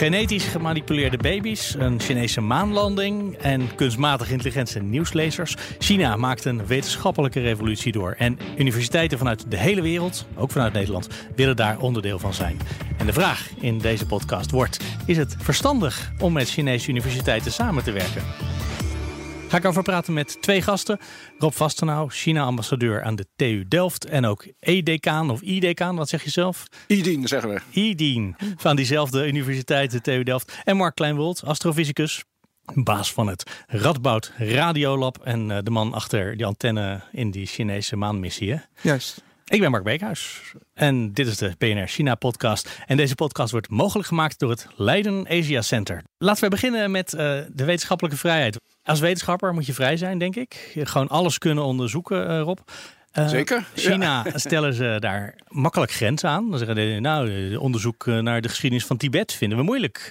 Genetisch gemanipuleerde baby's, een Chinese maanlanding en kunstmatig intelligente nieuwslezers. China maakt een wetenschappelijke revolutie door. En universiteiten vanuit de hele wereld, ook vanuit Nederland, willen daar onderdeel van zijn. En de vraag in deze podcast wordt: is het verstandig om met Chinese universiteiten samen te werken? Ga ik over praten met twee gasten. Rob Vastenau, China-ambassadeur aan de TU Delft. En ook E-decaan of I-decaan, wat zeg je zelf? IDIN zeggen we. IDIN, van diezelfde universiteit, de TU Delft. En Mark Kleinwold, astrofysicus. Baas van het Radboud Radiolab en eh, de man achter die antenne in die Chinese maanmissie. Hè? Juist. Ik ben Mark Beekhuis en dit is de PNR China podcast. En deze podcast wordt mogelijk gemaakt door het Leiden Asia Center. Laten we beginnen met uh, de wetenschappelijke vrijheid. Als wetenschapper moet je vrij zijn, denk ik. Gewoon alles kunnen onderzoeken, uh, Rob. Uh, Zeker. China stellen ze daar makkelijk grenzen aan. Dan zeggen ze, nou, onderzoek naar de geschiedenis van Tibet vinden we moeilijk.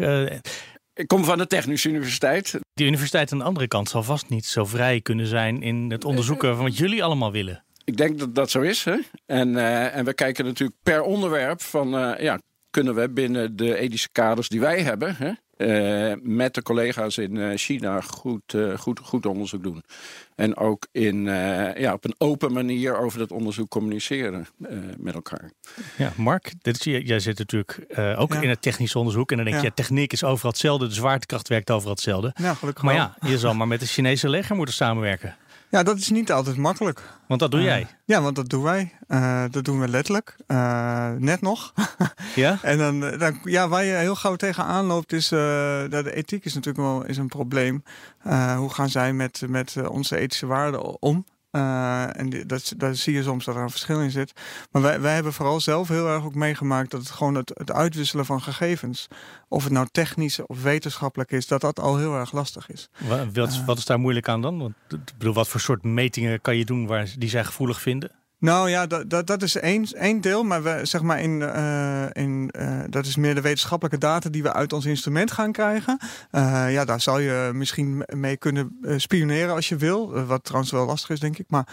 Ik kom van de Technische Universiteit. Die universiteit aan de andere kant zal vast niet zo vrij kunnen zijn in het onderzoeken van wat jullie allemaal willen. Ik denk dat dat zo is. Hè? En, uh, en we kijken natuurlijk per onderwerp van, uh, ja, kunnen we binnen de ethische kaders die wij hebben, hè, uh, met de collega's in China goed, goed, goed onderzoek doen. En ook in, ja, op een open manier over dat onderzoek communiceren met elkaar. Ja, Mark, dit is, jij zit natuurlijk ook ja. in het technisch onderzoek. En dan denk je, ja. techniek is overal hetzelfde. De zwaartekracht werkt overal hetzelfde. Ja, gelukkig maar ja, je zal maar met de Chinese leger moeten samenwerken. Ja, dat is niet altijd makkelijk. Want dat doe jij? Uh, ja, want dat doen wij. Uh, dat doen we letterlijk. Uh, net nog. ja? En dan, dan, ja, waar je heel gauw tegenaan loopt is... dat de ethiek is natuurlijk wel is een probleem. hoe gaan zij met, met onze ethische waarden om? Uh, en dat, daar zie je soms dat er een verschil in zit. Maar wij, wij hebben vooral zelf heel erg ook meegemaakt dat het gewoon het, het uitwisselen van gegevens, of het nou technisch of wetenschappelijk is, dat dat al heel erg lastig is. Wat, wat, uh, wat is daar moeilijk aan dan? Want, ik bedoel, wat voor soort metingen kan je doen waar, die zij gevoelig vinden? Nou ja, dat, dat, dat is één, één deel. Maar we, zeg maar in, uh, in, uh, dat is meer de wetenschappelijke data die we uit ons instrument gaan krijgen. Uh, ja, daar zou je misschien mee kunnen spioneren als je wil. wat trouwens wel lastig is, denk ik. Maar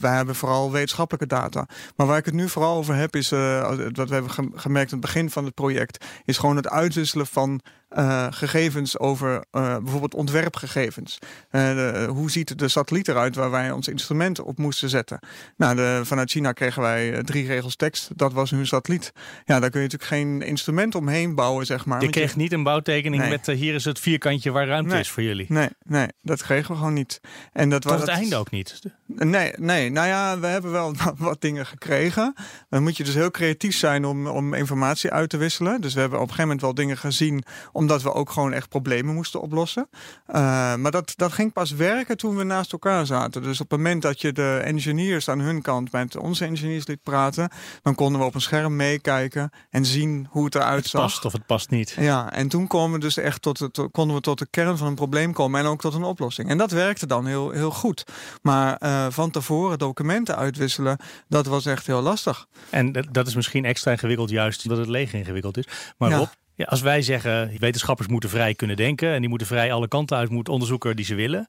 wij hebben vooral wetenschappelijke data. Maar waar ik het nu vooral over heb, is wat we hebben gemerkt aan het begin van het project, is gewoon het uitwisselen van uh, gegevens over uh, bijvoorbeeld ontwerpgegevens. Uh, de, hoe ziet de satelliet eruit waar wij ons instrument op moesten zetten? Nou, de, vanuit China kregen wij drie regels tekst. Dat was hun satelliet. Ja, daar kun je natuurlijk geen instrument omheen bouwen, zeg maar. Je kreeg je... niet een bouwtekening nee. met hier is het vierkantje waar ruimte nee. is voor jullie. Nee, nee, dat kregen we gewoon niet. En dat Tot was het einde ook niet? Nee, nee, nou ja, we hebben wel wat dingen gekregen. Dan moet je dus heel creatief zijn om, om informatie uit te wisselen. Dus we hebben op een gegeven moment wel dingen gezien omdat we ook gewoon echt problemen moesten oplossen. Uh, maar dat, dat ging pas werken toen we naast elkaar zaten. Dus op het moment dat je de engineers aan hun kant met onze engineers liet praten, dan konden we op een scherm meekijken en zien hoe het eruit het zag. past of het past niet. Ja, en toen konden we dus echt tot, het, konden we tot de kern van een probleem komen en ook tot een oplossing. En dat werkte dan heel, heel goed. Maar uh, van tevoren documenten uitwisselen, dat was echt heel lastig. En dat is misschien extra ingewikkeld, juist omdat het leeg ingewikkeld is. Maar ja. Rob, ja, als wij zeggen wetenschappers moeten vrij kunnen denken en die moeten vrij alle kanten uit moeten onderzoeken die ze willen,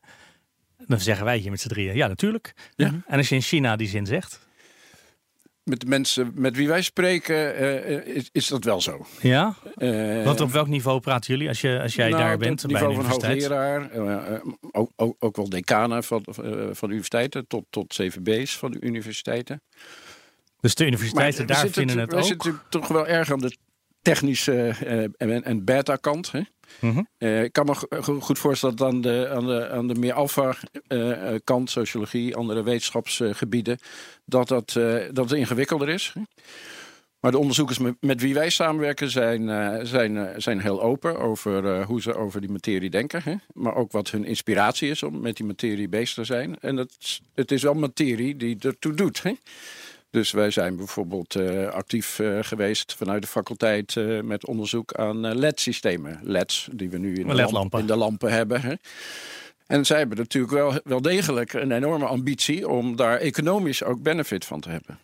dan zeggen wij hier met z'n drieën ja, natuurlijk. Ja. En als je in China die zin zegt. Met de mensen met wie wij spreken uh, is, is, dat wel zo. Ja? Uh, Want op welk niveau praten jullie als, je, als jij nou, daar bent? Het niveau bij van hoogleraar, ook, ook, ook, wel decanen van, van universiteiten tot, tot CVB's van de universiteiten. Dus de universiteiten daar vinden het, het ook? We zitten toch wel erg aan de technische uh, en, en beta-kant. Hè? Mm -hmm. uh, ik kan me goed voorstellen dat aan de, aan de, aan de meer alfa-kant, uh, sociologie, andere wetenschapsgebieden, dat, dat, dat het ingewikkelder is. Maar de onderzoekers met, met, wie wij samenwerken zijn, zijn, zijn heel open over hoe ze over die materie denken. Hè? Maar ook wat hun inspiratie is om met die materie bezig te zijn. En het, het is wel materie die ertoe doet. Hè? Dus wij zijn bijvoorbeeld uh, actief uh, geweest vanuit de faculteit uh, met onderzoek aan LED-systemen. LEDs die we nu in de, lamp, in de, lampen hebben. Hè. En zij hebben natuurlijk wel, wel degelijk een enorme ambitie om daar economisch ook benefit van te hebben.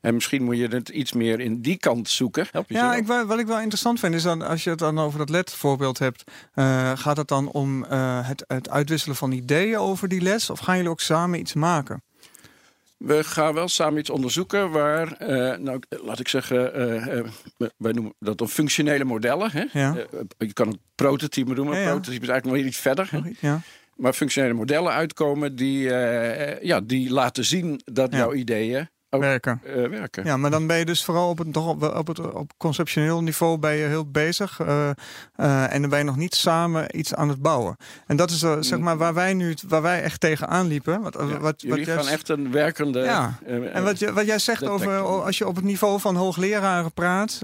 En misschien moet je het iets meer in die kant zoeken. Help je ja, ik, wat ik wel interessant vind is dan als je het dan over dat LED-voorbeeld hebt, uh, gaat het dan om uh, het, het uitwisselen van ideeën over die les? Of gaan jullie ook samen iets maken? We gaan wel samen iets onderzoeken waar, uh, nou, laat ik zeggen, uh, wij noemen dat dan functionele modellen. Hè? Ja. je kan het prototype noemen. Ja. Prototype is eigenlijk nog iets verder. Ja. Maar functionele modellen uitkomen die, ja, die laten zien dat jouw ideeën werken. Uh, werken. Ja, maar dan ben je dus vooral op het, op het op conceptioneel niveau ben je heel bezig. Uh, uh, en dan ben je nog niet samen iets aan het bouwen. En dat is zeg maar waar wij nu waar wij echt tegenaan liepen. Wat, ja, wat, jullie wat gaan echt een werkende. Ja. en wat, je, wat jij zegt over als je op het niveau van hoogleraren praat,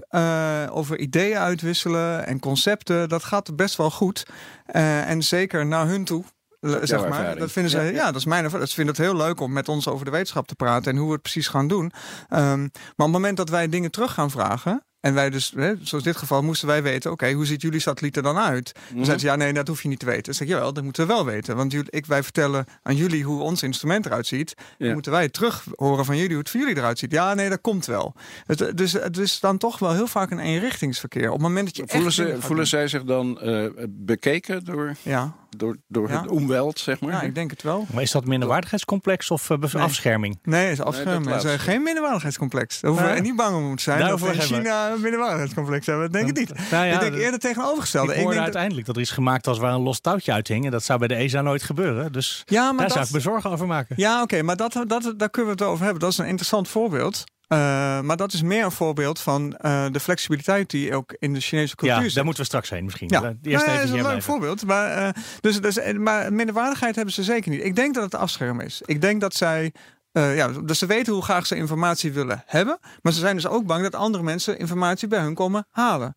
over ideeën uitwisselen en concepten, dat gaat best wel goed. en zeker naar hun toe zeg maar. Dat vinden ze, ja, dat is mijn ervaring. Ze vinden het heel leuk om met ons over de wetenschap te praten en hoe we het precies gaan doen. Um, maar op het moment dat wij dingen terug gaan vragen, en wij dus, hè, zoals dit geval, moesten wij weten: oké, hoe ziet jullie satelliet er dan uit? Mm Dan zeiden ze: ja, nee, dat hoef je niet te weten. Dan zeg ik: jawel, dat moeten we wel weten. Want jullie, ik, wij vertellen aan jullie hoe ons instrument eruit ziet. Dan moeten wij terug horen van jullie hoe het voor jullie eruit ziet. Ja, nee, dat komt wel. Het, dus het is dan toch wel heel vaak een eenrichtingsverkeer. Op het moment dat je. Voelen, ze, voelen zij zich dan uh, bekeken door. Ja door, door het omweld, zeg maar. Ja, ik denk het wel. Maar is dat minderwaardigheidscomplex of uh, afscherming? Nee, het is afscherming. Nee, is geen minderwaardigheidscomplex. Daar hoeven we niet bang om moeten zijn. Dat we in China een minderwaardigheidscomplex hebben. Dat denk ik niet. Nou ja, ik denk eerder tegenovergestelde. Ik hoorde uiteindelijk dat er iets gemaakt was waar een los touwtje uithing. En dat zou bij de ESA nooit gebeuren. Dus ja, maar daar dat... zou ik bezorgen over maken. Ja, oké. maar dat, dat, daar kunnen we het over hebben. Dat is een interessant voorbeeld. Uh, maar dat is meer een voorbeeld van uh, de flexibiliteit die ook in de Chinese cultuur ja, zit. daar moeten we straks heen misschien. Ja, Eerst nou, dat is een leuk voorbeeld. Maar, uh, dus, dus, maar minderwaardigheid hebben ze zeker niet. Ik denk dat het afscherm is. Ik denk dat zij ja, dus ze weten hoe graag ze informatie willen hebben. Maar ze zijn dus ook bang dat andere mensen informatie bij hun komen halen.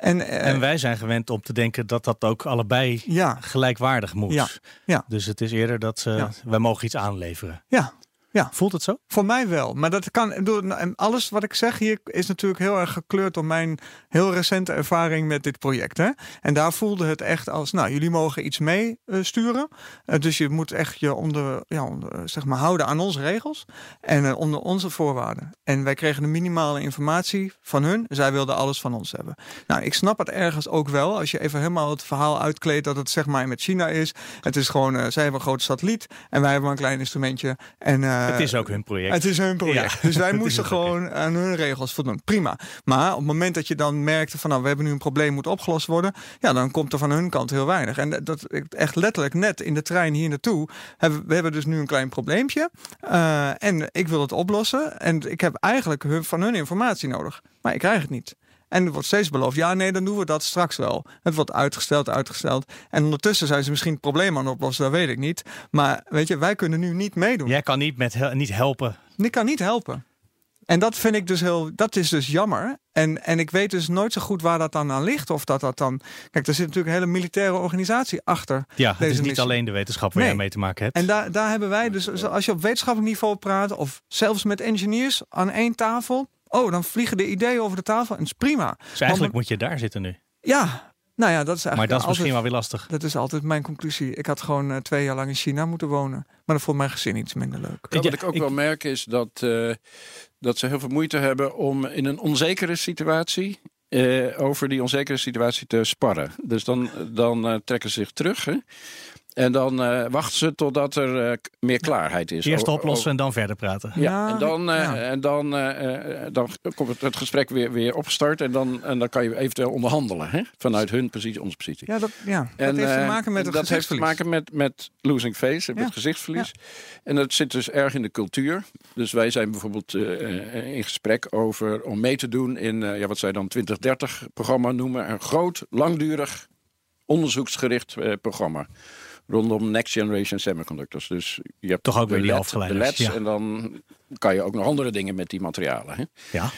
En, uh, en wij zijn gewend om te denken dat dat ook allebei ja. gelijkwaardig moet. Ja. Ja. Dus het is eerder dat ze, ja. wij mogen iets aanleveren. Ja, ja. Voelt het zo? Voor mij wel. Maar dat kan. En alles wat ik zeg hier is natuurlijk heel erg gekleurd door mijn heel recente ervaring met dit project. Hè? En daar voelde het echt als: nou, jullie mogen iets meesturen. Uh, dus je moet echt je onder, ja, onder, zeg maar, houden aan onze regels en uh, onder onze voorwaarden. En wij kregen de minimale informatie van hun. Zij wilden alles van ons hebben. Nou, ik snap het ergens ook wel. Als je even helemaal het verhaal uitkleedt dat het zeg maar met China is. Het is gewoon: zij hebben een grote satelliet en wij hebben een klein instrumentje. En het is ook hun project. Het is hun project. Dus wij moesten gewoon aan hun regels voldoen. Prima. Maar op het moment dat je dan merkte van nou, we hebben nu een probleem moet opgelost worden. Ja, dan komt er van hun kant heel weinig. En dat echt letterlijk net in de trein hier naartoe. Hebben, we hebben dus nu een klein probleempje. Uh, en ik wil het oplossen. En ik heb eigenlijk van hun informatie nodig. Maar ik krijg het niet. En er wordt steeds beloofd, ja nee, dan doen we dat straks wel. Het wordt uitgesteld, uitgesteld. En ondertussen zijn ze misschien het probleem aan het oplossen, dat weet ik niet. Maar weet je, wij kunnen nu niet meedoen. Jij kan niet, met niet helpen. Ik kan niet helpen. En dat vind ik dus heel, dat is dus jammer. En, en ik weet dus nooit zo goed waar dat dan aan ligt. Of dat dat dan. Kijk, er zit natuurlijk een hele militaire organisatie achter. Ja, het is niet alleen de wetenschap waar nee. je mee te maken hebt. En daar, daar hebben wij dus, als je op wetenschappelijk niveau praat, of zelfs met engineers aan één tafel, Oh, dan vliegen de ideeën over de tafel en het is prima. Dus eigenlijk moet je daar zitten nu. Ja, nou ja, dat is eigenlijk. Maar dat is misschien wel weer lastig. Dat is altijd mijn conclusie. Ik had gewoon uh, twee jaar lang in China moeten wonen. Maar dat vond mijn gezin iets minder leuk. Ja, wat ik ook wel merk is dat, uh, dat ze heel veel moeite hebben om in een onzekere situatie. Uh, over die onzekere situatie te sparren. Dus dan, dan trekken ze zich terug. Hè? En dan uh, wachten ze totdat er uh, meer klaarheid is. Eerst oplossen en dan verder praten. Ja, en dan, uh, ja. en dan, dan komt het, het, gesprek weer, weer opgestart. En dan, en dan kan je eventueel onderhandelen. Hè? Vanuit hun positie, onze positie. Ja, dat, ja. En, dat heeft te maken met het Dat heeft te maken met, met losing face, met gezichtsverlies. En dat zit dus erg in de cultuur. Dus wij zijn bijvoorbeeld in gesprek over om mee te doen in ja, wat zij dan 2030 programma noemen. Een groot, langdurig, onderzoeksgericht programma rondom next generation semiconductors. Dus je hebt toch ook weer die LED, LEDs ja. en dan kan je ook nog andere dingen met die materialen. Hè? Ja.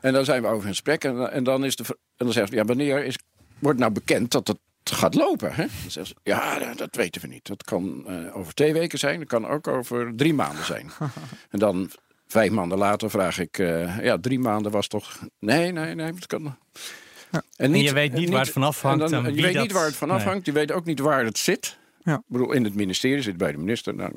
En dan zijn we over in gesprek en, en dan is de en dan zegt ja wanneer is wordt nou bekend dat het gaat lopen. Hè? Dan zeggen ze, ja, dat weten we niet. Dat kan uh, over twee weken zijn, dat kan ook over drie maanden zijn. en dan vijf maanden later vraag ik, eh, ja, drie maanden was toch. Nee, nee, nee, dat kan. Ja. En, je weet niet, waar het van afhangt. En je weet niet waar het van afhangt. Je weet ook niet waar het zit. Ja. Ik bedoel, in het ministerie zit bij de minister. Nou,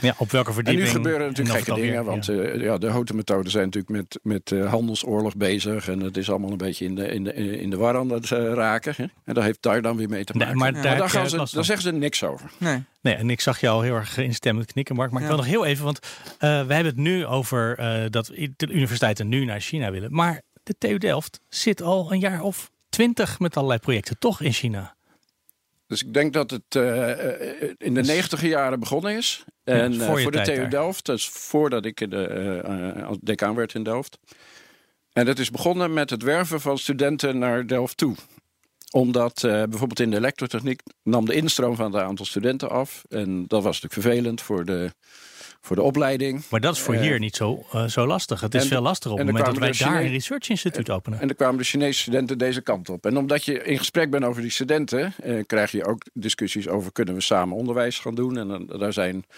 ja, op welke verdieping? En nu gebeuren natuurlijk gekke dingen. want ja. Uh, ja, de houten zijn natuurlijk met, met uh, handelsoorlog bezig. En het is allemaal een beetje in de, in de, in de war aan het uh, raken. Hè? En dat heeft daar dan weer mee te maken. Nee, maar daar, daar, gaan ze, daar zeggen ze niks over. Nee. nee, en ik zag jou al heel erg instemmend knikken, Mark. Maar ik wil nog heel even, want we hebben het nu over dat de universiteiten nu naar China willen. Maar de TU Delft zit al een jaar of twintig met allerlei projecten toch in China. Dus ik denk dat het uh, in de dus- negentiger jaren begonnen is. En ja, voor, uh, voor de TU Delft, dus voordat ik de, als decaan werd in Delft. En dat is begonnen met het werven van studenten naar Delft toe omdat bijvoorbeeld in de elektrotechniek nam de instroom van het aantal studenten af. En dat was natuurlijk vervelend voor de voor de opleiding. Maar dat is voor hier niet zo, uh, zo lastig. Het is veel lastiger op het moment dat wij daar een research instituut openen. En er kwamen de Chinese studenten deze kant op. En omdat je in gesprek bent over die studenten, eh, krijg je ook discussies over kunnen we samen onderwijs gaan doen. En daar zijn eh,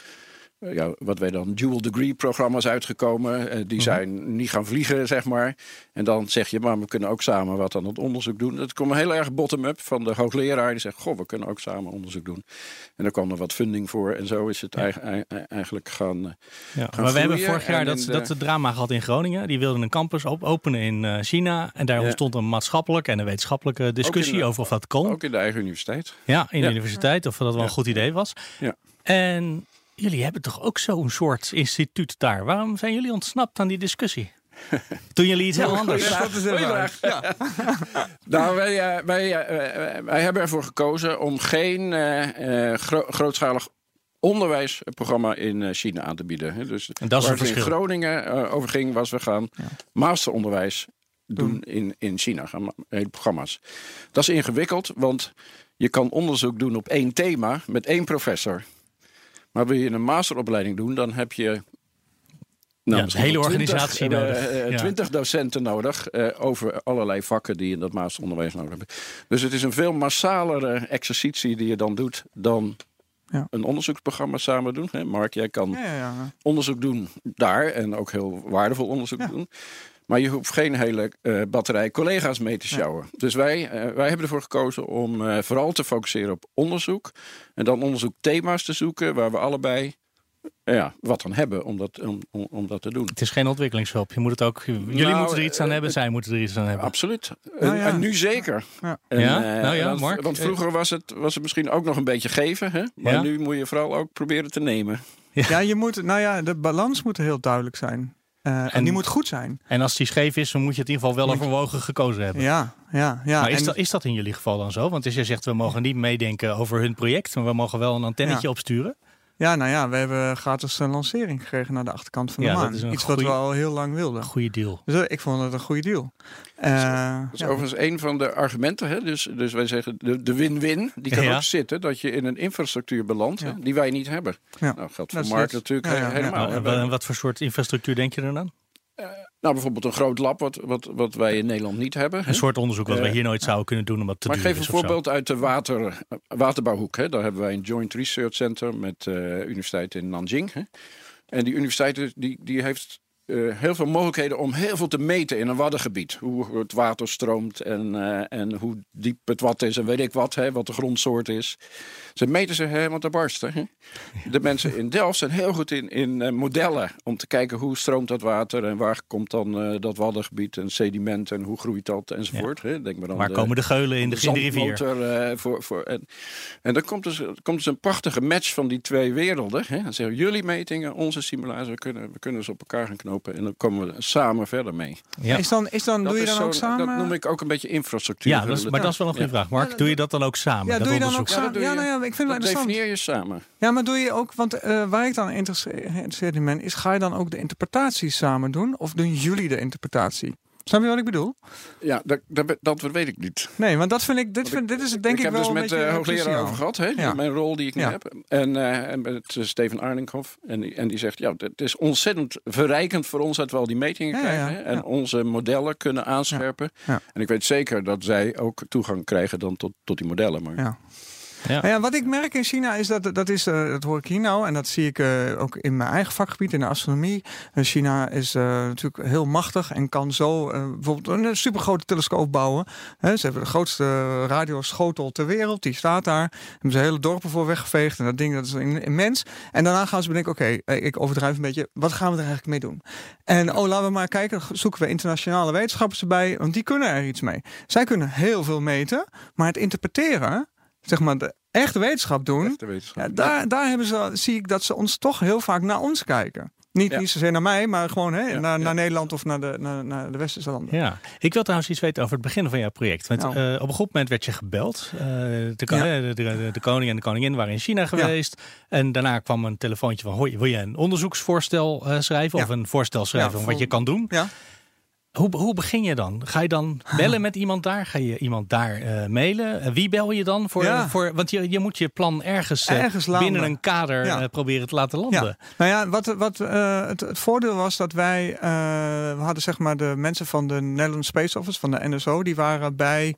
ja, wat wij dan dual degree programma's uitgekomen. Uh, die mhm. zijn niet gaan vliegen, zeg maar. En dan zeg je, maar we kunnen ook samen wat aan het onderzoek doen. Dat komt heel erg bottom-up van de hoogleraar. Die zegt, goh, we kunnen ook samen onderzoek doen. En dan kwam er wat funding voor. En zo is het eigenlijk gaan, uh, ja, gaan Maar we hebben vorig jaar dat, de... dat drama gehad in Groningen. Die wilden een campus op openen in China. En daar ontstond een maatschappelijke en een wetenschappelijke discussie over of dat kon. Ook in de eigen universiteit. Ja, in de universiteit. Of dat wel een goed idee was. Ja. En Jullie hebben toch ook zo'n soort instituut daar? Waarom zijn jullie ontsnapt aan die discussie? Toen jullie iets heel anders. Ja, ja. nou, wij, eh, wij, eh, wij hebben ervoor gekozen om geen uh, grootschalig onderwijsprogramma in China aan te bieden. Dus en dat is waar het in Groningen over ging, was we gaan masteronderwijs doen in, in China. Gaan hele programma's. Dat is ingewikkeld, want je kan onderzoek doen op één thema met één professor. Maar wil je een masteropleiding doen, dan heb je nou, ja, hele organisatie 20, nodig. Uh, uh, 20 docenten nodig uh, over allerlei vakken die in dat masteronderwijs nodig hebben. Dus het is een veel massalere exercitie die je dan doet dan ja. een onderzoeksprogramma samen doen. Hè? Mark, jij kan ja, onderzoek doen daar en ook heel waardevol onderzoek doen. Maar je hoeft geen hele uh, batterij collega's mee te sjouwen. Dus wij, uh, wij hebben ervoor gekozen om uh, vooral te focussen op onderzoek. En dan onderzoekthema's te zoeken waar we allebei ja, wat aan hebben om dat, om, om, dat te doen. Het is geen ontwikkelingshulp. Je moet het ook, jullie nou, moeten er iets aan hebben, zij moeten er iets aan hebben. Absoluut. Nou, ja. en, nu zeker. Ja, en, ja? nou ja, want, Mark. Want vroeger was het, was het misschien ook nog een beetje geven. Hè? Maar nu moet je vooral ook proberen te nemen. Ja, je moet, nou ja, de balans moet heel duidelijk zijn. Uh, en, die moet goed zijn. En als die scheef is, dan moet je het in ieder geval wel overwogen gekozen hebben. Ja, ja, ja. Maar is, dat, is dat in jullie geval dan zo? Want dus je zegt, we mogen niet meedenken over hun project, maar we mogen wel een antennetje opsturen. Ja, nou ja, we hebben gratis een lancering gekregen naar de achterkant van de maan. Iets wat we al heel lang wilden. Goede deal. Dus ik vond het een goede deal. Uh, dat is ja. overigens een van de argumenten. Hè? Dus, dus wij zeggen de win-win. Die kan ook zitten dat je in een infrastructuur belandt hè, die wij niet hebben. Ja. Nou, geldt voor Mark natuurlijk helemaal. En wat voor soort infrastructuur denk je er dan? Uh, nou, bijvoorbeeld een groot lab, wat, wat, wat wij in Nederland niet hebben. Een soort onderzoek wat wij hier nooit zouden kunnen doen. Omdat te maar ik geef een voorbeeld uit de water, waterbouwhoek. Hè. Daar hebben wij een Joint Research Center met de uh, Universiteit in Nanjing. Hè. En die universiteit die, die heeft uh, heel veel mogelijkheden om heel veel te meten in een waddengebied. Hoe het water stroomt en, uh, en hoe diep het wat is en weet ik wat, hè, wat de grondsoort is. Ze meten ze helemaal te barsten. Hè. De mensen in Delft zijn heel goed in, in uh, modellen om te kijken hoe stroomt dat water en waar komt dan dat waddengebied en sediment en hoe groeit dat enzovoort. Ja. Hè. Denk maar dan waar de, komen de geulen in de, de, de rivier? voor, voor, en, en dan komt dus, komt dus een prachtige match van die twee werelden. Hè. Dan zeggen jullie metingen, onze simulatie, we kunnen, we kunnen ze op elkaar gaan knopen. En dan komen we samen verder mee. Ja. Is dan, is dan, doe je dan ook samen? Dat noem ik ook een beetje infrastructuur. Ja, dat is, maar dat is wel een goede vraag. Mark, doe je dat dan ook samen? Ja, doe je dan ook samen? Ja, nou ja, ik vind dat definieer je samen. Ja, maar doe je ook, want uh, waar ik dan geïnteresseerd in ben, is ga je dan ook de interpretatie samen doen? Of doen jullie de interpretatie? Snap je wat ik bedoel? Ja, dat, dat, dat weet ik niet. Nee, want dat vind ik, dit, vind, dit is denk ik, ik wel Ik heb dus met de hoogleraar over gehad, hè, ja. mijn rol die ik nu ja. heb. En, uh, en met uh, Steven Arlinghoff. En, die, en die zegt, ja, het is ontzettend verrijkend voor ons dat we al die metingen krijgen. Hè, en onze modellen kunnen aanscherpen. En ik weet zeker dat zij ook toegang krijgen dan tot, tot die modellen. Maar... Ja. Nou ja, wat ik merk in China is dat, dat, is, eh, dat hoor ik hier nou, en dat zie ik eh, ook in mijn eigen vakgebied, in de astronomie. Eh, China is natuurlijk heel machtig en kan zo bijvoorbeeld een supergrote telescoop bouwen. Ze hebben de grootste radioschotel ter wereld, die staat daar. Hebben ze hele dorpen voor weggeveegd en dat ding dat is immens. En daarna gaan ze bedenken, oké, ik overdrijf een beetje, wat gaan we er eigenlijk mee doen? En oh, laten we maar kijken, zoeken we internationale wetenschappers erbij, want die kunnen er iets mee. Zij kunnen heel veel meten, maar het interpreteren, zeg maar de echte wetenschap doen, Echte wetenschap. ja, daar, daar hebben ze, zie ik dat ze ons toch heel vaak naar ons kijken. Niet, Ja. niet zozeer naar mij, maar gewoon hè, Ja, naar, ja. naar Nederland of naar de, naar, naar de westerse landen. Ja, ik wil trouwens iets weten over het begin van jouw project. Want Nou. eh, op een goed moment werd je gebeld. Eh, de, ko- Ja. de, de, de koning en de koningin waren in China geweest. En daarna kwam een telefoontje van... Hoi, wil je een onderzoeksvoorstel eh, schrijven? Ja. Of een voorstel schrijven Ja, van wat je kan doen? Ja. Hoe, hoe begin je dan? Ga je dan bellen met iemand daar? Ga je iemand daar eh, mailen? Eh, wie bel je dan? Voor, Ja. voor, want je, je moet je plan ergens, eh, Ergens binnen een kader Ja. proberen te laten landen. Ja. Nou ja, wat, wat het, het voordeel was dat wij, we hadden zeg maar de mensen van de Netherlands Space Office, van de NSO, die waren bij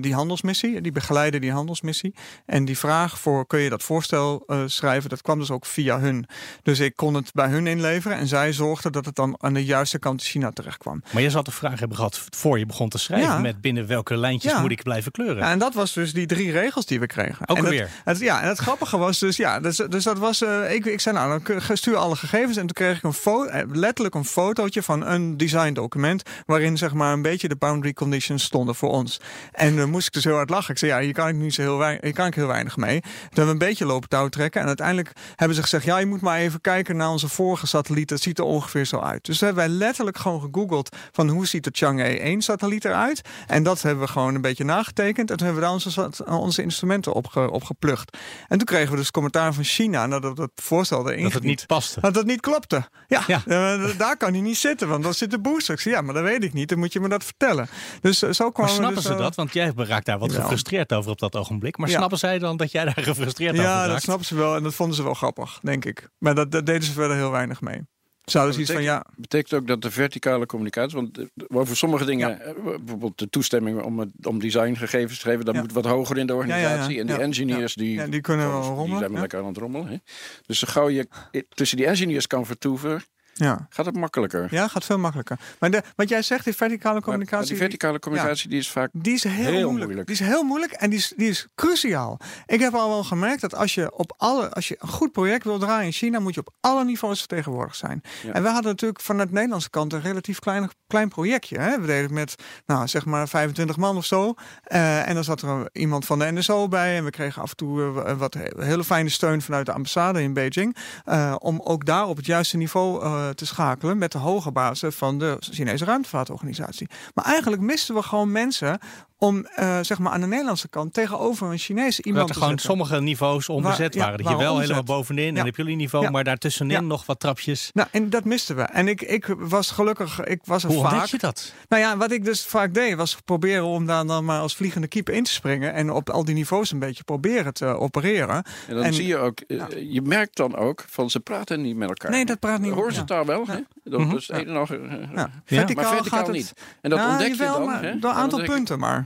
die handelsmissie, die begeleiden die handelsmissie. En die vraag voor kun je dat voorstel schrijven, dat kwam dus ook via hun. Dus ik kon het bij hun inleveren en zij zorgden dat het dan aan de juiste kant China terecht kwam. Maar je zal de vraag hebben gehad voor je begon te schrijven... Ja. met binnen welke lijntjes Ja. moet ik blijven kleuren? Ja, en dat was dus die drie regels die we kregen. Ook en alweer? Het, het- ja, en het grappige was dus, ja, dus, dus dat was, eh, ik, ik zei nou, dan stuur alle gegevens. En toen kreeg ik een foto, eh, letterlijk een fotootje van een design document, waarin zeg maar een beetje de boundary conditions stonden voor ons. En dan moest ik dus heel hard lachen. Ik zei, ja, hier kan ik nu zo heel weinig, hier kan ik heel weinig mee. Toen hebben we een beetje lopen touw trekken. En uiteindelijk hebben ze gezegd, ja, je moet maar even kijken naar onze vorige satelliet. Dat ziet er ongeveer zo uit. Dus hebben wij letterlijk gewoon gegoogeld van hoe ziet de Chang'e 1 satelliet eruit. En dat hebben we gewoon een beetje nagetekend. En toen hebben we daar onze, onze instrumenten op, ge, op geplucht. En toen kregen we dus commentaar van China nadat het voorstel erin dat het niet paste. Dat het niet klopte. Ja, Ja. eh, daar kan hij niet zitten, want dan zit de booster. Ik zei, ja, maar dat weet ik niet. Dan moet je me dat vertellen. Dus eh, zo kwamen Maar snappen dus, ze eh, dat? Want jij raakt daar wat gefrustreerd over op dat ogenblik. Maar Ja. snappen zij dan dat jij daar gefrustreerd over Ja, raakt? dat snappen ze wel. En dat vonden ze wel grappig, denk ik. Maar dat, dat deden ze verder heel weinig mee. Zouden ze iets van, ja, betekent ook dat de verticale communicatie, want eh, over sommige dingen, eh, bijvoorbeeld de toestemming om, het, om designgegevens te geven, dat Ja. moet wat hoger in de organisatie. ja, En die engineers die, ja, die kunnen wel die rommelen. zijn wel ja. lekker aan het rommelen. Hè? Dus zo gauw je i- tussen die engineers kan vertoeven, Ja. gaat het makkelijker. ja, gaat veel makkelijker. Maar de, wat jij zegt, die verticale communicatie... maar die verticale communicatie die is vaak Die is heel, Heel moeilijk. moeilijk. Die is heel moeilijk en die is, die is cruciaal. Ik heb al wel gemerkt dat als je op alle, als je een goed project wil draaien in China, moet je op alle niveaus vertegenwoordigd zijn. Ja. En we hadden natuurlijk vanuit de Nederlandse kant een relatief klein, klein projectje. Hè? We deden het met, nou zeg maar 25 man of zo. Eh, en dan zat er iemand van de NSO bij. En we kregen af en toe eh, wat he- hele fijne steun vanuit de ambassade in Beijing. eh, om ook daar op het juiste niveau eh, te schakelen met de hoge bazen van de Chinese ruimtevaartorganisatie. Maar eigenlijk misten we gewoon mensen om eh, zeg maar aan de Nederlandse kant tegenover een Chinese iemand Dat er te gewoon zetten. sommige niveaus onbezet Waar- ja, waren. Dat je wel helemaal bovenin Ja. en op jullie niveau, Ja. maar daartussenin Ja. nog wat trapjes. Nou, en dat misten we. En ik, ik was gelukkig, ik was er Hoe vaak. ontdek je dat? Nou ja, wat ik dus vaak deed, was proberen om daar dan maar als vliegende keeper in te springen. En op al die niveaus een beetje proberen te opereren. En dan En- zie je ook, eh, je merkt dan ook van ze praten niet met elkaar. Nee, dat praat niet. Horen ze ja. het daar wel? Hè? Dat Mhm. is het een en ander. eh, Ja. Ja. Verticaal, Maar verticaal gaat het, niet. En dat Nou, ontdek je dan. een aantal punten maar.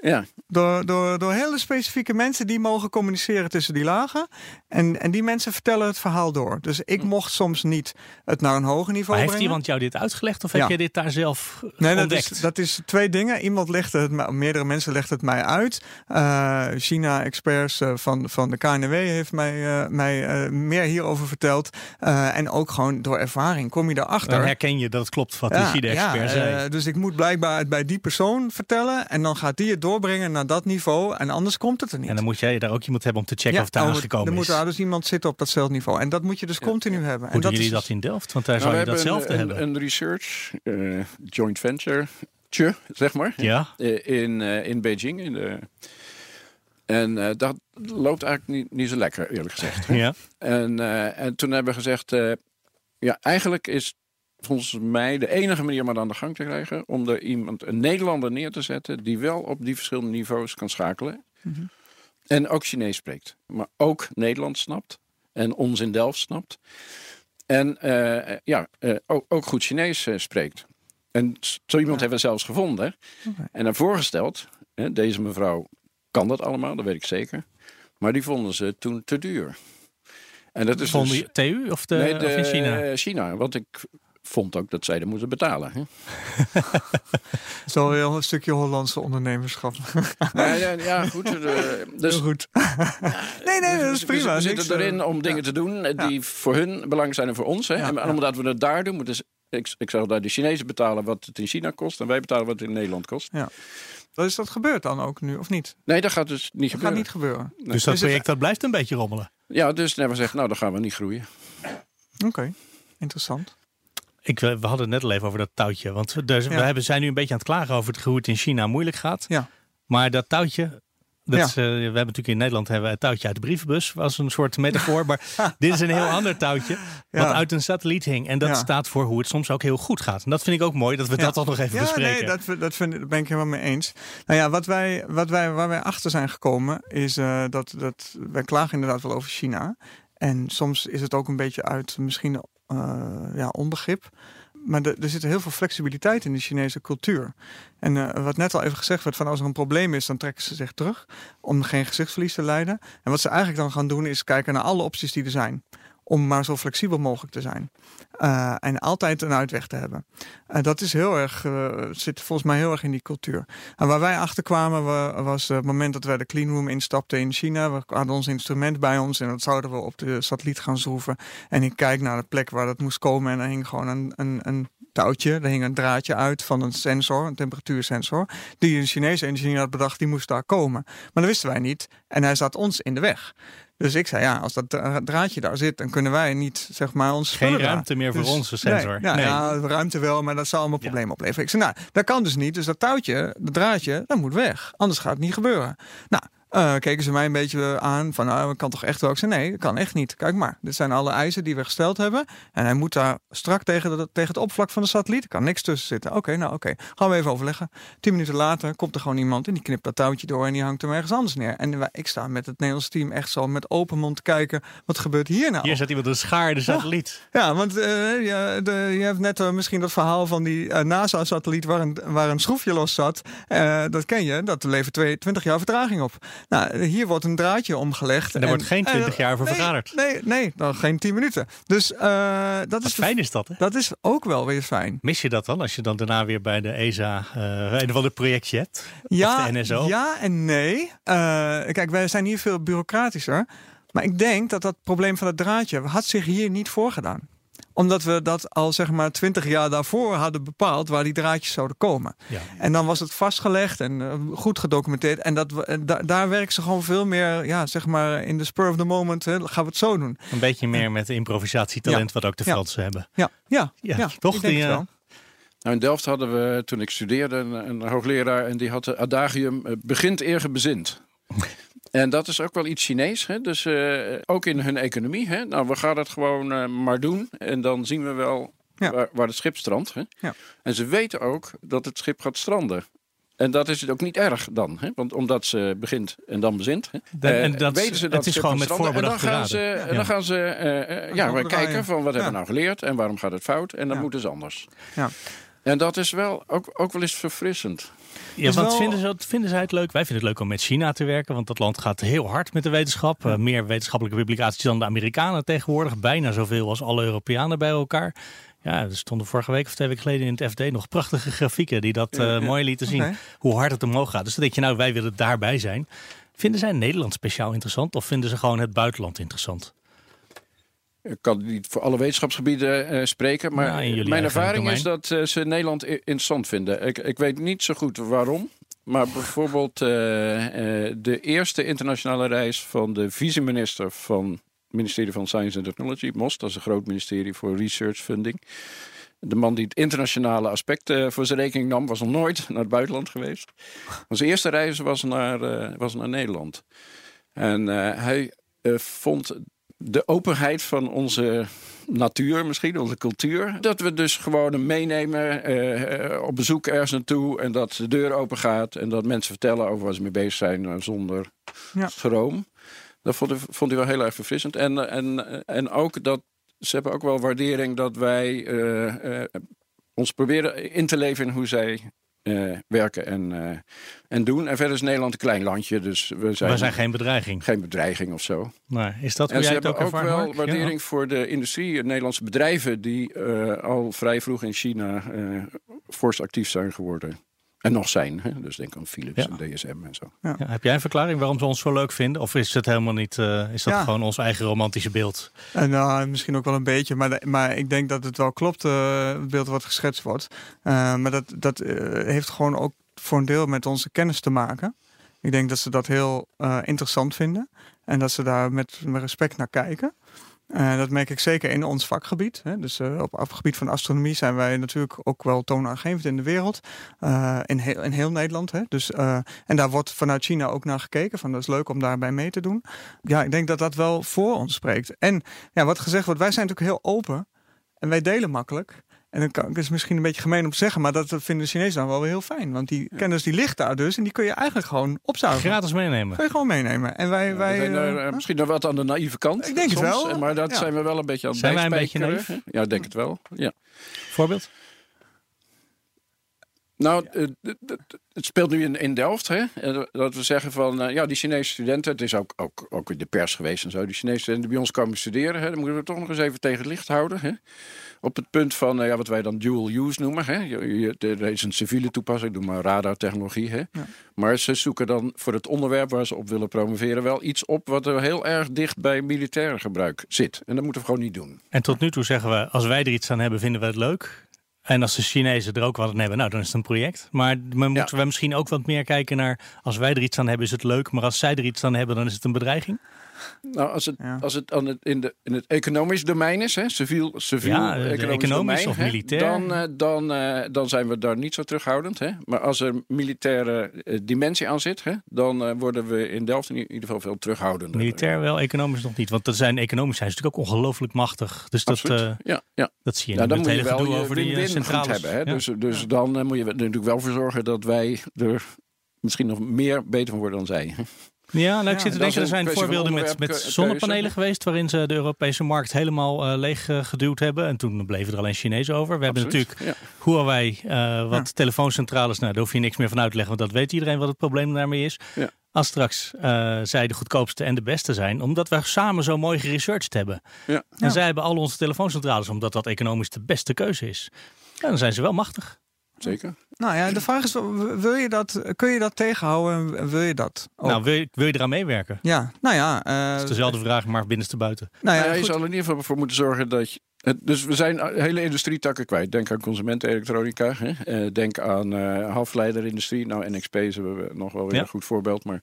Ja, Door, door, door hele specifieke mensen die mogen communiceren tussen die lagen. En, en die mensen vertellen het verhaal door. Dus ik mocht soms niet het naar een hoger niveau Maar heeft brengen. iemand jou dit uitgelegd of Ja. heb je dit daar zelf Nee, dat ontdekt? is, dat is twee dingen. Iemand legde het, meerdere mensen legden het mij uit. Eh, China-experts eh, van, van de KNW heeft mij, eh, mij eh, meer hierover verteld. Eh, en ook gewoon door ervaring kom je erachter. Dan herken je dat het klopt wat die China-expert ja, zei. dus ik moet blijkbaar het bij die persoon vertellen. En dan gaat die het doorbrengen naar dat niveau. En anders komt het er niet. en dan moet jij daar ook iemand hebben om te checken Ja, of het daar dan aangekomen moet is. daar dus iemand zitten op datzelfde niveau. En dat moet je dus continu hebben. Hoe en doen dat jullie is dat in Delft? Want daar Nou, zou we je datzelfde hebben een, hebben. een, een research, eh, joint venture, tje, zeg maar. ja, eh, in, eh, in Beijing. In de, en eh, dat loopt eigenlijk niet, niet zo lekker, eerlijk gezegd. ja. En, eh, en toen hebben we gezegd, eh, ja, eigenlijk is volgens mij de enige manier om het aan de gang te krijgen... om er iemand, een Nederlander neer te zetten die wel op die verschillende niveaus kan schakelen. Mhm. En ook Chinees spreekt. Maar ook Nederlands snapt. En ons in Delft snapt. En eh, ja, eh, ook, ook goed Chinees eh, spreekt. En zo iemand hebben we zelfs gevonden. En dan voorgesteld, hè, deze mevrouw kan dat allemaal, dat weet ik zeker. Maar die vonden ze toen te duur. En dat is Van dus, de TU of, de, nee, of in China? China. Want ik vond ook dat zij er moeten betalen. Hè? Dat is wel weer een stukje Hollandse ondernemerschap. Nee, ja, ja, goed. eh, dus, Heel goed. nee, nee, dat is prima. We, Niks, zitten erin eh, om dingen te doen eh, die voor hun belangrijk zijn en voor ons. Hè? Ja, en ja. omdat we het daar doen, moeten ze, ik, ik zeg dat de Chinezen betalen wat het in China kost en wij betalen wat het in Nederland kost. Dat is dat gebeurt dan ook nu, of niet? Nee, dat gaat dus niet Dat gaat gebeuren. niet gebeuren. dus dat het- project dat blijft een beetje rommelen. Ja, dus dan hebben we gezegd, nou dan gaan we niet groeien. Oké, interessant. Ik, we hadden het net al even over dat touwtje. Want we, hebben, zijn nu een beetje aan het klagen over het, hoe het in China moeilijk gaat. Ja. Maar dat touwtje. Dat Ja. is, eh, we hebben natuurlijk in Nederland hebben het touwtje uit de brievenbus. was een soort metafoor. maar dit is een heel ander touwtje. Wat uit een satelliet hing. En dat Ja. staat voor hoe het soms ook heel goed gaat. En dat vind ik ook mooi dat we dat toch nog even Ja, bespreken. nee, dat, dat vind, ben ik helemaal mee eens. Nou ja, wat wij, wat wij, waar wij achter zijn gekomen is eh, dat, dat wij klagen inderdaad wel over China. En soms is het ook een beetje uit misschien ja, onbegrip. Maar er, er zit heel veel flexibiliteit in de Chinese cultuur. En eh, wat net al even gezegd werd, van als er een probleem is, dan trekken ze zich terug om geen gezichtsverlies te leiden. En wat ze eigenlijk dan gaan doen, is kijken naar alle opties die er zijn. Om maar zo flexibel mogelijk te zijn. Eh, en altijd een uitweg te hebben. En dat is heel erg, eh, zit volgens mij heel erg in die cultuur. En waar wij achter kwamen wa- was het moment dat wij de cleanroom instapten in China. We hadden ons instrument bij ons en dat zouden we op de satelliet gaan schroeven. En ik kijk naar de plek waar dat moest komen en er hing gewoon een, een, een touwtje. Er hing een draadje uit van een sensor, een temperatuursensor. Die een Chinese engineer had bedacht, die moest daar komen. Maar dat wisten wij niet. En hij zat ons in de weg. Dus ik zei, ja, als dat dra- draadje daar zit, dan kunnen wij niet, zeg maar, ons Geen ruimte meer voor Dus- onze sensor. Nee, nou, Nee. Ja, ruimte wel, maar dat zou allemaal problemen opleveren. Ik zei, nou, dat kan dus niet. Dus dat touwtje, dat draadje, dat moet weg. Anders gaat het niet gebeuren. Nou, eh, keken ze mij een beetje aan van, nou, dat kan toch echt wel? Ik zei, nee, dat kan echt niet. Kijk maar, dit zijn alle eisen die we gesteld hebben. En hij moet daar strak tegen, de, tegen het oppervlak van de satelliet. Er kan niks tussen zitten. Oké, nou oké. Gaan we even overleggen. Tien minuten later komt er gewoon iemand en die knipt dat touwtje door en die hangt hem ergens anders neer. En wij- ik sta met het Nederlands team echt zo met open mond te kijken. Wat gebeurt hier nou? Hier zet iemand een schaar de satelliet. Ja, want eh, ja, de, je hebt net eh, misschien dat verhaal van die eh, NASA-satelliet waar een, waar een schroefje los zat. Eh, dat ken je, dat levert twee- 20 jaar vertraging op. Nou, hier wordt een draadje omgelegd. En er wordt geen 20 jaar voor nee, vergaderd. Nee, nee, dan geen 10 minuten. Dus eh, dat, Wat is de- fijn is dat, hè? dat is ook wel weer fijn. Mis je dat dan als je dan daarna weer bij de ESA eh een of ander projectje hebt? Ja, of de NSO? ja en nee. Eh, kijk, wij zijn hier veel bureaucratischer. Maar ik denk dat dat probleem van het draadje had zich hier niet voorgedaan omdat we dat al zeg maar twintig jaar daarvoor hadden bepaald waar die draadjes zouden komen. Ja. En dan was het vastgelegd en eh, goed gedocumenteerd. En dat we, da- daar werken ze gewoon veel meer, ja, zeg maar in de spur of the moment. Hè, gaan we het zo doen. Een beetje meer met de improvisatietalent wat ook de Ja. Fransen hebben. Ja, ja, Ja, ja, toch? ik denk Die, het eh, wel. Nou, in Delft hadden we, toen ik studeerde, een, een hoogleraar en die had de adagium eh, begint eer bezint. En dat is ook wel iets Chinees, hè? dus eh, ook in hun economie. Hè? Nou, we gaan het gewoon eh, maar doen en dan zien we wel Ja. waar, waar het schip strandt. Hè? Ja. En ze weten ook dat het schip gaat stranden. En dat is ook niet erg dan, hè? want omdat ze begint en dan bezint, hè? De- en eh, dat- weten ze het dat is schip gewoon met voorbedacht En dan gaan ze, en dan Ja. gaan ze ja, kijken van wat hebben Ja. we nou geleerd en waarom gaat het fout en dan Ja. moeten ze anders. Ja. En dat is wel ook, ook wel eens verfrissend. Ja, want wel- vinden, ze, het- vinden zij het leuk? Wij vinden het leuk om met China te werken, want dat land gaat heel hard met de wetenschap. Eh, meer wetenschappelijke publicaties dan de Amerikanen tegenwoordig. Bijna zoveel als alle Europeanen bij elkaar. Ja, er stonden vorige week of twee weken geleden in het FD nog prachtige grafieken die dat eh, mooi lieten zien. Hoe hard het omhoog gaat. Dus dan denk je, nou, wij willen daarbij zijn. Vinden zij Nederland speciaal interessant of vinden ze gewoon het buitenland interessant? Ik kan niet voor alle wetenschapsgebieden eh, spreken, maar Nou, mijn ervaring is dat eh, ze Nederland interessant vinden. Ik, ik weet niet zo goed waarom. Maar bijvoorbeeld eh, de eerste internationale reis van de vice-minister van het ministerie van Science and Technology, MOS, dat is een groot ministerie voor research funding. De man die het internationale aspect voor zijn rekening nam, was nog nooit naar het buitenland geweest. Zijn eerste reis was naar, was naar Nederland. En hij vond de openheid van onze natuur, misschien onze cultuur. Dat we dus gewoon hem meenemen eh, eh, op bezoek ergens naartoe. En dat de deur open gaat. En dat mensen vertellen over waar ze mee bezig zijn eh, zonder Ja. schroom. Dat vond, ik- vond wel heel erg verfrissend. En, en, en ook dat ze hebben ook wel waardering dat wij eh, eh, ons proberen in te leven in hoe zij eh, werken en, eh, en doen. En verder is Nederland een klein landje, dus we zijn, We zijn geen bedreiging. geen bedreiging of zo. Nee, is dat hoe En ze jij het hebben ook ook wel Mark? Ja. waardering voor de industrie, Nederlandse bedrijven die eh, al vrij vroeg in China fors actief zijn geworden. En nog zijn. Hè? Dus denk aan Philips Ja. en DSM en zo. Ja, heb jij een verklaring waarom ze ons zo leuk vinden? Of is het helemaal niet, eh, is dat Ja. gewoon ons eigen romantische beeld? En nou, misschien ook wel een beetje, maar, de- maar ik denk dat het wel klopt, eh, het beeld wat geschetst wordt. Eh, maar dat, dat eh, heeft gewoon ook voor een deel met onze kennis te maken. Ik denk dat ze dat heel eh, interessant vinden en dat ze daar met, met respect naar kijken. Eh, dat merk ik zeker in ons vakgebied. Hè. Dus eh, op het gebied van astronomie zijn wij natuurlijk ook wel toonaangevend in de wereld. Eh, in, heel, in heel Nederland. Hè. Dus, en daar wordt vanuit China ook naar gekeken. Van dat is leuk om daarbij mee te doen. Ja, ik denk dat dat wel voor ons spreekt. En ja, wat gezegd wordt, wij zijn natuurlijk heel open. En wij delen makkelijk. En dan kan, het is misschien een beetje gemeen om te zeggen, maar dat vinden de Chinezen dan wel weer heel fijn. Want die kennis die ligt daar dus en die kun je eigenlijk gewoon opzuigen. Gratis meenemen. Kun je gewoon meenemen. En wij, Ja, wij eh, eh, misschien nog wat aan de naïeve kant. Ik denk het wel. Maar dat Ja. zijn we wel een beetje aan het Zijn wij een beetje hè? Ja, ik denk het wel. Ja. Voorbeeld? Nou, eh, het speelt nu in, in Delft. Hè? Dat we zeggen van, ja, die Chinese studenten... Het is ook, ook, ook in de pers geweest en zo. Die Chinese studenten die bij ons komen studeren. Hè? Dan moeten we toch nog eens even tegen het licht houden. Hè? Op het punt van, eh, ja, wat wij dan dual use noemen. Hè? Je- je- Er is een civiele toepassing, doe maar radartechnologie. Hè? Maar ze zoeken dan voor het onderwerp waar ze op willen promoveren... wel iets op wat er heel erg dicht bij militaire gebruik zit. En dat moeten we gewoon niet doen. En tot nu toe zeggen we, als wij er iets aan hebben, vinden we het leuk. En als de Chinezen er ook wat aan hebben, nou, dan is het een project. Maar dan moeten we misschien ook wat meer kijken naar... als wij er iets aan hebben, is het leuk. Maar als zij er iets aan hebben, dan is het een bedreiging. Nou, als het, Ja. als het, aan het in, de, in het economisch domein is, hè, civiel, civiel Ja, economisch, economisch domein, of hè, militair. dan, eh, dan, eh, dan zijn we daar niet zo terughoudend. Hè. Maar als er militaire eh, dimensie aan zit, hè, dan worden we in Delft in ieder geval veel terughoudender. Militair wel, economisch nog niet. Want dat zijn, economisch zijn ze natuurlijk ook ongelooflijk machtig. Dus dat, eh, ja, ja. dat zie je ja, nu dan met moet je hele wel je over die centrales. hebben. Hè. Ja. Dus, dus dan moet je er natuurlijk wel voor zorgen dat wij er misschien nog meer beter van worden dan zij. Ja, nou, ik Ja, zit te denken, er zijn voorbeelden met, met onderwerpkeuze. zonnepanelen geweest... waarin ze de Europese markt helemaal eh, leeg eh, geduwd hebben. En toen bleven er alleen Chinezen over. We hebben natuurlijk Ja. Huawei, eh, wat telefooncentrales... Nou, daar hoef je niks meer van uit te leggen, want dat weet iedereen wat het probleem daarmee is. Ja. Als straks eh, zij de goedkoopste en de beste zijn... omdat we samen zo mooi geresearched hebben. Ja. En Ja. zij hebben al onze telefooncentrales... omdat dat economisch de beste keuze is. Ja, dan zijn ze wel machtig. Zeker. Nou ja, de vraag is, wil je dat, kun je dat tegenhouden en wil je dat ook? Nou, wil je, wil je eraan meewerken? ja, nou ja. eh, Dat is dezelfde vraag, maar binnenste buiten. nou ja, Nou ja, je zal er in ieder geval voor moeten zorgen dat je. het- Dus we zijn hele industrietakken kwijt. Denk aan consumentenelektronica. Hè? Eh, denk aan eh halfleiderindustrie. Nou, NXP is we nog wel weer Ja. een goed voorbeeld. Maar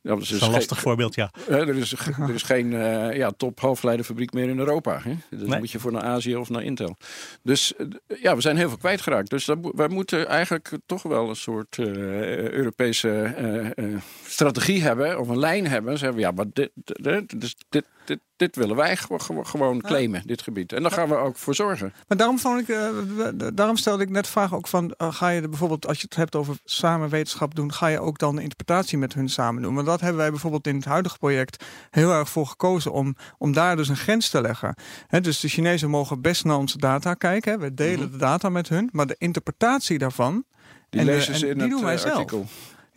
ja, Dat is een lastig voorbeeld, ja. er, is, er is geen eh, ja, top halfleiderfabriek meer in Europa. Hè? Dan Nee. moet je voor naar Azië of naar Intel. Dus eh, ja, we zijn heel veel kwijtgeraakt. Dus dat, wij moeten eigenlijk toch wel een soort eh, Europese eh, eh, strategie hebben. Of een lijn hebben. Zeggen we, ja, maar dit, dit, dit, dit, dit willen wij gewo- gewo- gewoon claimen, dit gebied. En daar gaan we ook voor zorgen. Maar daarom, vond ik, eh, daarom stelde ik net de vraag ook van, eh, ga je er bijvoorbeeld, als je het hebt over samen wetenschap doen, ga je ook dan de interpretatie met hun samen doen? Want dat hebben wij bijvoorbeeld in het huidige project heel erg voor gekozen om, om daar dus een grens te leggen. Dus de Chinezen mogen best naar onze data kijken, hè. we delen de data met hun, maar de interpretatie daarvan, Die En, eh, lezen en ze in die het doen wij eh, zelf.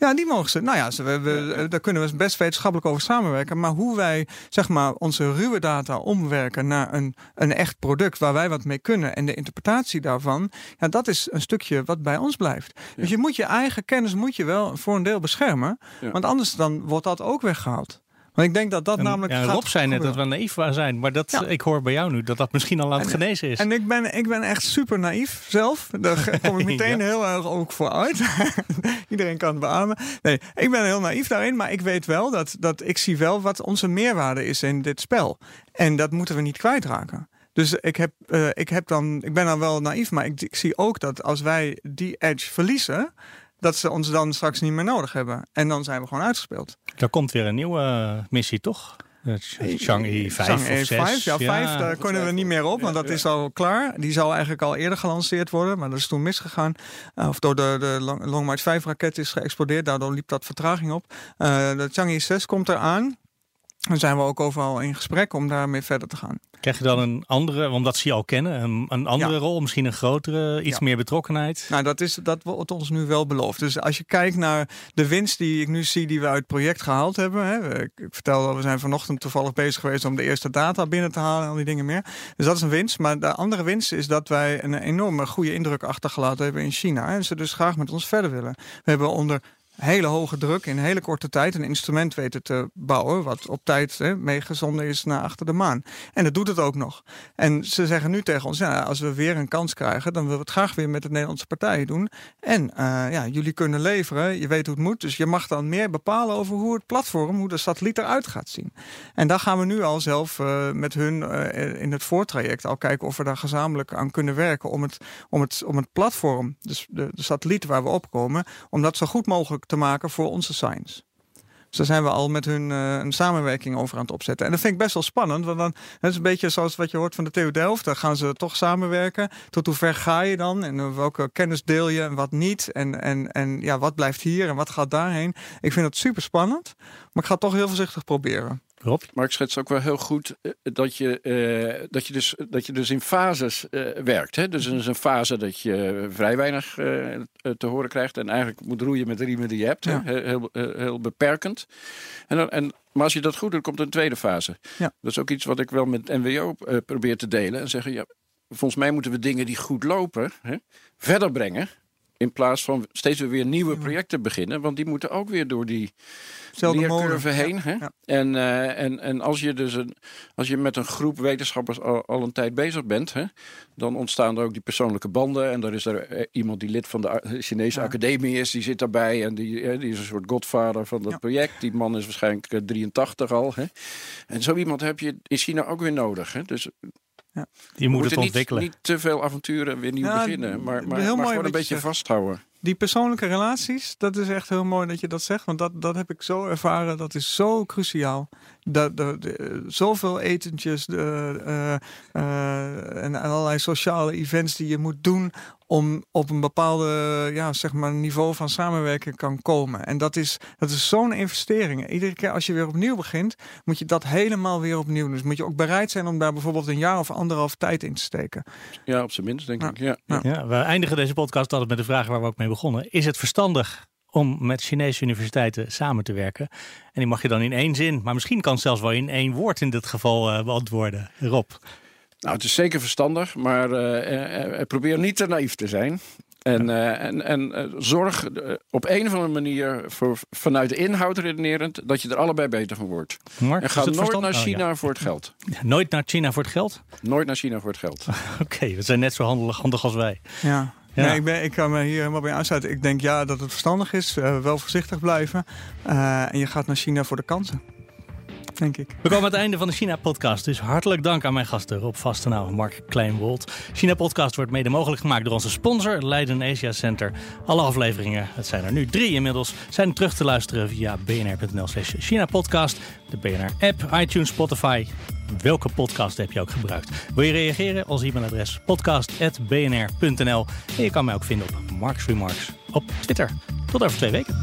Ja, die mogen ze. Nou ja, ze, we, we- daar kunnen we best wetenschappelijk over samenwerken. Maar hoe wij zeg maar, onze ruwe data omwerken naar een, een echt product waar wij wat mee kunnen en de interpretatie daarvan, ja, dat is een stukje wat bij ons blijft. Dus je moet je eigen kennis moet je wel voor een deel beschermen. Ja. Want anders dan wordt dat ook weggehaald. Want ik denk dat dat En, namelijk. ja, Rob zei net dat we naïef waren zijn. Maar dat, Ja. ik hoor bij jou nu dat dat misschien al aan het En- genezen is. En ik ben, ik ben echt super naïef zelf. Daar kom ik meteen Ja. heel erg ook voor uit. Iedereen kan het beamen. Nee, ik ben heel naïef daarin. Maar ik weet wel dat, dat ik zie wel wat onze meerwaarde is in dit spel. En dat moeten we niet kwijtraken. Dus ik, heb, eh, ik, heb dan, ik ben dan wel naïef, maar ik, ik zie ook dat als wij die edge verliezen, dat ze ons dan straks niet meer nodig hebben. En dan zijn we gewoon uitgespeeld. Er komt weer een nieuwe eh, missie, toch? Eh, Chang'e 5 Chang'e of 6. 5, ja, 5, daar kunnen we niet meer op, want dat is al klaar. Die zou eigenlijk al eerder gelanceerd worden, maar dat is toen misgegaan. Uh, of door de, de Long, Long March 5 raket is geëxplodeerd, daardoor liep dat vertraging op. Uh, de Chang'e 6 komt eraan. Dan zijn we ook overal in gesprek om daarmee verder te gaan. Krijg je dan een andere, omdat ze je al kennen, een, een andere rol, misschien een grotere, iets meer betrokkenheid? Nou, dat, is, dat wordt ons nu wel beloofd. Dus als je kijkt naar de winst die ik nu zie die we uit het project gehaald hebben. Hè, ik, ik vertelde, we zijn vanochtend toevallig bezig geweest om de eerste data binnen te halen en al die dingen meer. Dus dat is een winst. Maar de andere winst is dat wij een enorme goede indruk achtergelaten hebben in China. En ze dus graag met ons verder willen. We hebben onder hele hoge druk in hele korte tijd een instrument weten te bouwen. wat op tijd hè, meegezonden is naar achter de maan. En dat doet het ook nog. En ze zeggen nu tegen ons: ja, als we weer een kans krijgen, dan willen we het graag weer met de Nederlandse partijen doen. En uh, ja, jullie kunnen leveren, je weet hoe het moet. Dus je mag dan meer bepalen over hoe het platform, hoe de satelliet eruit gaat zien. En daar gaan we nu al zelf uh, met hun uh, in het voortraject al kijken of we daar gezamenlijk aan kunnen werken. Om het, om het, om het platform, dus de, de satelliet waar we opkomen, om dat zo goed mogelijk te maken voor onze science. Dus daar zijn we al met hun uh, een samenwerking over aan het opzetten. En dat vind ik best wel spannend. Want dan dat is een beetje zoals wat je hoort van de TU Delft. Daar gaan ze toch samenwerken. Tot hoe ver ga je dan? En welke kennis deel je en wat niet? En, en, en ja, wat blijft hier en wat gaat daarheen? Ik vind het super spannend. Maar ik ga toch heel voorzichtig proberen. Rob? Mark schetst ook wel heel goed dat je, uh, dat je, dus, dat je dus in fases uh, werkt. Hè? Dus er is een fase dat je vrij weinig uh, te horen krijgt. En eigenlijk moet roeien met de riemen die je hebt. Ja. Heel, heel, heel, beperkend. En, dan, en, maar als je dat goed doet, komt er een tweede fase. Ja. Dat is ook iets wat ik wel met NWO probeer te delen. En zeggen, ja, volgens mij moeten we dingen die goed lopen hè, verder brengen. In plaats van steeds weer nieuwe projecten beginnen. Want die moeten ook weer door die leercurve heen. Hè? Ja. En, uh, en, en als je dus een, als je met een groep wetenschappers al, al een tijd bezig bent, hè, dan ontstaan er ook die persoonlijke banden. En dan is er iemand die lid van de Chinese ja. academie is, die zit daarbij. En die, die is een soort godvader van dat ja. project. Die man is waarschijnlijk 83 al. Hè? En zo iemand heb je in China ook weer nodig. Hè? Dus ja. Je moet het ontwikkelen. Niet, niet te veel avonturen weer nieuw ja, beginnen, maar, maar, heel maar mooi gewoon een beetje vasthouden. Die persoonlijke relaties, dat is echt heel mooi dat je dat zegt. Want dat, dat heb ik zo ervaren, dat is zo cruciaal. Dat, dat, de, zoveel etentjes de, uh, uh, en allerlei sociale events die je moet doen om op een bepaalde ja, zeg maar, niveau van samenwerking kan komen. En dat is, dat is zo'n investering. Iedere keer als je weer opnieuw begint, moet je dat helemaal weer opnieuw doen. Dus moet je ook bereid zijn om daar bijvoorbeeld een jaar of anderhalf tijd in te steken. Ja, op zijn minst denk ja. ik. Ja. Ja. ja. we eindigen deze podcast altijd met de vraag waar we ook mee begonnen. Is het verstandig om met Chinese universiteiten samen te werken. En die mag je dan in één zin, maar misschien kan het zelfs wel in één woord in dit geval uh, beantwoorden. Rob. Nou, het is zeker verstandig, maar uh, uh, probeer niet te naïef te zijn. En, uh, en, en zorg op een of andere manier voor, vanuit de inhoud redenerend dat je er allebei beter van wordt. Mark, en ga nooit verstand? naar China oh, ja. voor het geld. Nooit naar China voor het geld? Nooit naar China voor het geld. Oké, okay, we zijn net zo handig, handig als wij. Ja. Ja. Nee, ik, ben, ik kan me hier helemaal bij aansluiten. Ik denk ja dat het verstandig is. Uh, wel voorzichtig blijven. Uh, en je gaat naar China voor de kansen. Denk ik. We komen aan het einde van de China-podcast. Dus hartelijk dank aan mijn gasten Rob Vastenau en Mark Kleinwold. China-podcast wordt mede mogelijk gemaakt door onze sponsor Leiden Asia Center. Alle afleveringen, het zijn er nu drie inmiddels, zijn terug te luisteren via bnr.nl slash China-podcast, de BNR-app, iTunes, Spotify, welke podcast heb je ook gebruikt. Wil je reageren? Ons e-mailadres podcast.bnr.nl. En je kan mij ook vinden op Marks Remarks op Twitter. Tot over twee weken.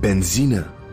Benzine